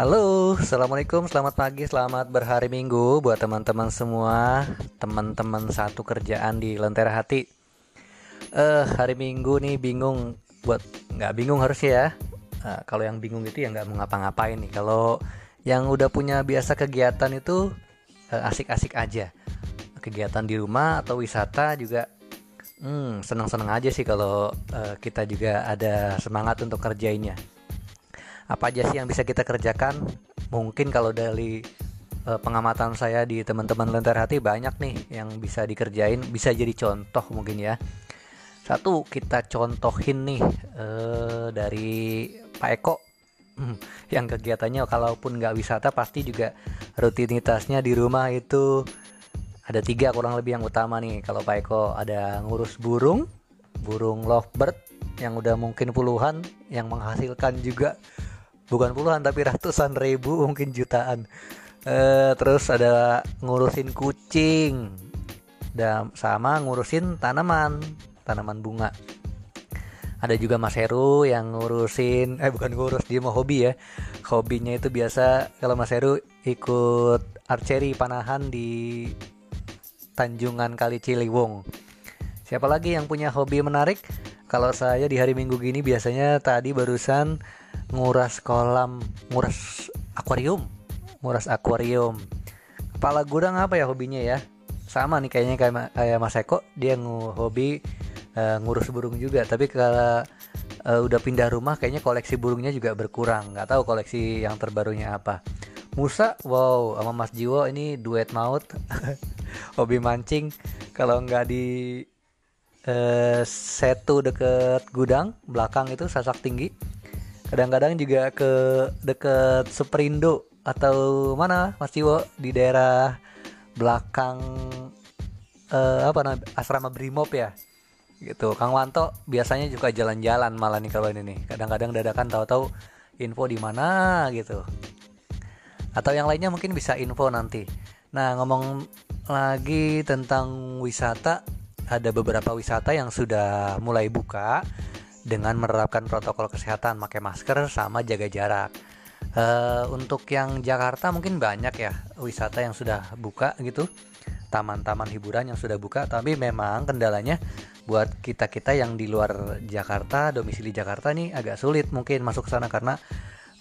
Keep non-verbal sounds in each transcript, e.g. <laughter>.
Halo, assalamualaikum, selamat pagi, selamat berhari minggu buat teman-teman semua, teman-teman satu kerjaan di Lentera Hati. Eh, uh, hari minggu nih bingung, buat nggak bingung harus ya. Uh, kalau yang bingung itu ya nggak mau ngapa-ngapain nih. Kalau yang udah punya biasa kegiatan itu uh, asik-asik aja. Kegiatan di rumah atau wisata juga hmm, senang-senang aja sih kalau uh, kita juga ada semangat untuk kerjainnya apa aja sih yang bisa kita kerjakan? Mungkin kalau dari uh, pengamatan saya di teman-teman lentar hati banyak nih yang bisa dikerjain. Bisa jadi contoh mungkin ya. Satu kita contohin nih uh, dari Pak Eko. Hmm, yang kegiatannya kalaupun nggak wisata pasti juga rutinitasnya di rumah itu ada tiga kurang lebih yang utama nih. Kalau Pak Eko ada ngurus burung burung lovebird yang udah mungkin puluhan yang menghasilkan juga bukan puluhan tapi ratusan ribu <laughs> mungkin jutaan. Uh, terus ada ngurusin kucing. Dan sama ngurusin tanaman tanaman bunga. Ada juga Mas Heru yang ngurusin eh bukan ngurus dia mau hobi ya. Hobinya itu biasa kalau Mas Heru ikut archery panahan di Tanjungan Kali Ciliwung. Siapa lagi yang punya hobi menarik kalau saya di hari Minggu gini biasanya tadi barusan nguras kolam nguras akuarium nguras akuarium. Kepala gudang apa ya hobinya ya? Sama nih kayaknya kayak, kayak Mas Eko dia hobi uh, ngurus burung juga. Tapi kalau uh, udah pindah rumah kayaknya koleksi burungnya juga berkurang. Nggak tahu koleksi yang terbarunya apa. Musa wow sama Mas Jiwo ini duet maut. <laughs> Hobi mancing kalau nggak di uh, setu deket gudang belakang itu sasak tinggi. Kadang-kadang juga ke deket Superindo atau mana Mas Ciwo di daerah belakang uh, apa namanya asrama Brimob ya. Gitu. Kang Wanto biasanya juga jalan-jalan malah nih kalau ini nih. Kadang-kadang dadakan tahu-tahu info di mana gitu. Atau yang lainnya mungkin bisa info nanti. Nah ngomong lagi tentang wisata ada beberapa wisata yang sudah mulai buka dengan menerapkan protokol kesehatan, pakai masker sama jaga jarak. Uh, untuk yang Jakarta mungkin banyak ya wisata yang sudah buka gitu, taman-taman hiburan yang sudah buka, tapi memang kendalanya buat kita kita yang di luar Jakarta, domisili Jakarta nih agak sulit mungkin masuk ke sana karena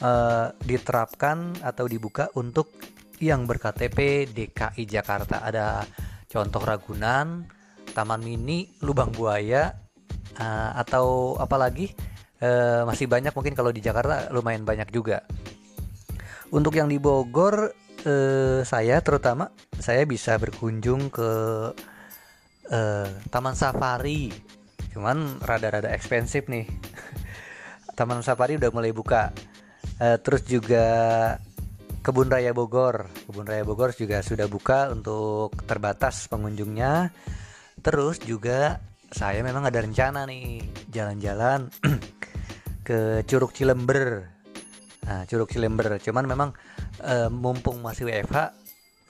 uh, diterapkan atau dibuka untuk yang berKTP DKI Jakarta. Ada contoh Ragunan, Taman Mini, Lubang Buaya, uh, atau apalagi uh, masih banyak mungkin kalau di Jakarta lumayan banyak juga. Untuk yang di Bogor uh, saya terutama saya bisa berkunjung ke uh, Taman Safari. Cuman rada-rada ekspensif nih. <laughs> Taman Safari udah mulai buka. Uh, terus juga Kebun Raya Bogor. Kebun Raya Bogor juga sudah buka untuk terbatas pengunjungnya terus juga saya memang ada rencana nih jalan-jalan <clears throat> ke Curug Cilember. Nah, Curug Cilember. Cuman memang e, mumpung masih WFH, e,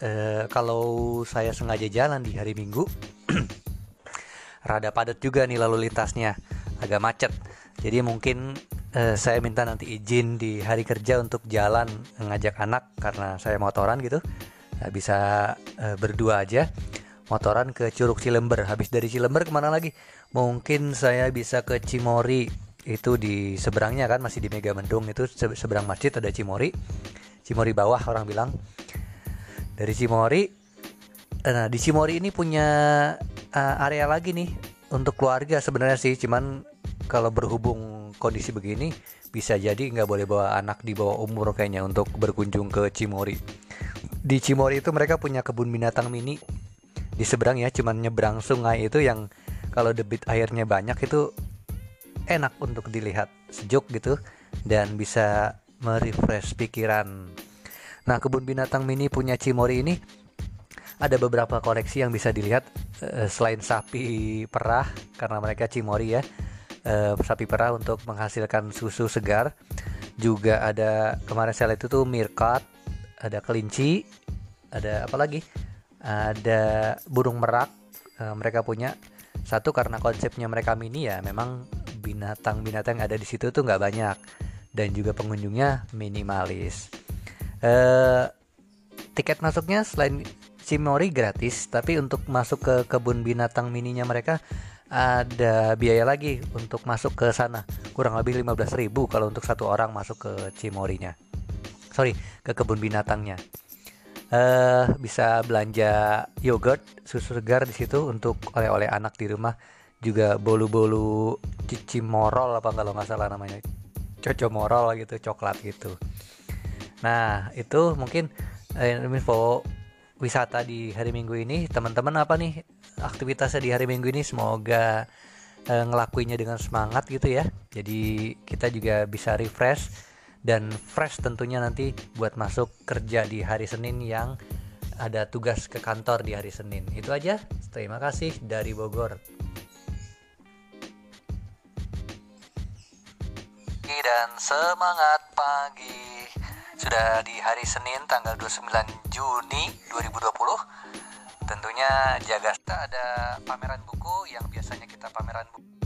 eh, kalau saya sengaja jalan di hari Minggu, <clears throat> rada padat juga nih lalu lintasnya, agak macet. Jadi mungkin e, saya minta nanti izin di hari kerja untuk jalan ngajak anak karena saya motoran gitu. Nah, bisa e, berdua aja motoran ke Curug Cilember. Habis dari Cilember ke mana lagi? Mungkin saya bisa ke Cimori. Itu di seberangnya kan masih di Mega Mendung itu seberang masjid ada Cimori. Cimori bawah orang bilang. Dari Cimori Nah, di Cimori ini punya uh, area lagi nih untuk keluarga sebenarnya sih, cuman kalau berhubung kondisi begini bisa jadi nggak boleh bawa anak di bawah umur kayaknya untuk berkunjung ke Cimori. Di Cimori itu mereka punya kebun binatang mini di seberang ya cuman nyebrang sungai itu yang kalau debit airnya banyak itu enak untuk dilihat sejuk gitu dan bisa merefresh pikiran. Nah, kebun binatang mini punya Cimori ini ada beberapa koleksi yang bisa dilihat uh, selain sapi perah karena mereka Cimori ya. Uh, sapi perah untuk menghasilkan susu segar. Juga ada kemarin saya lihat itu tuh mirkat, ada kelinci, ada apa lagi? Ada burung merak uh, mereka punya. Satu karena konsepnya mereka mini ya memang binatang-binatang yang ada di situ tuh nggak banyak. Dan juga pengunjungnya minimalis. Uh, tiket masuknya selain Cimori gratis tapi untuk masuk ke kebun binatang mininya mereka ada biaya lagi untuk masuk ke sana. Kurang lebih 15.000 kalau untuk satu orang masuk ke Cimorinya sorry ke kebun binatangnya uh, bisa belanja yogurt susu segar di situ untuk oleh-oleh anak di rumah. Juga bolu-bolu cici morol apa kalau nggak salah namanya. Coco morol gitu coklat gitu. Nah itu mungkin eh, info wisata di hari minggu ini. Teman-teman apa nih aktivitasnya di hari minggu ini? Semoga uh, ngelakuinnya dengan semangat gitu ya. Jadi kita juga bisa refresh dan fresh tentunya nanti buat masuk kerja di hari Senin yang ada tugas ke kantor di hari Senin. Itu aja. Terima kasih dari Bogor. Dan semangat pagi. Sudah di hari Senin tanggal 29 Juni 2020 tentunya jaga ada pameran buku yang biasanya kita pameran buku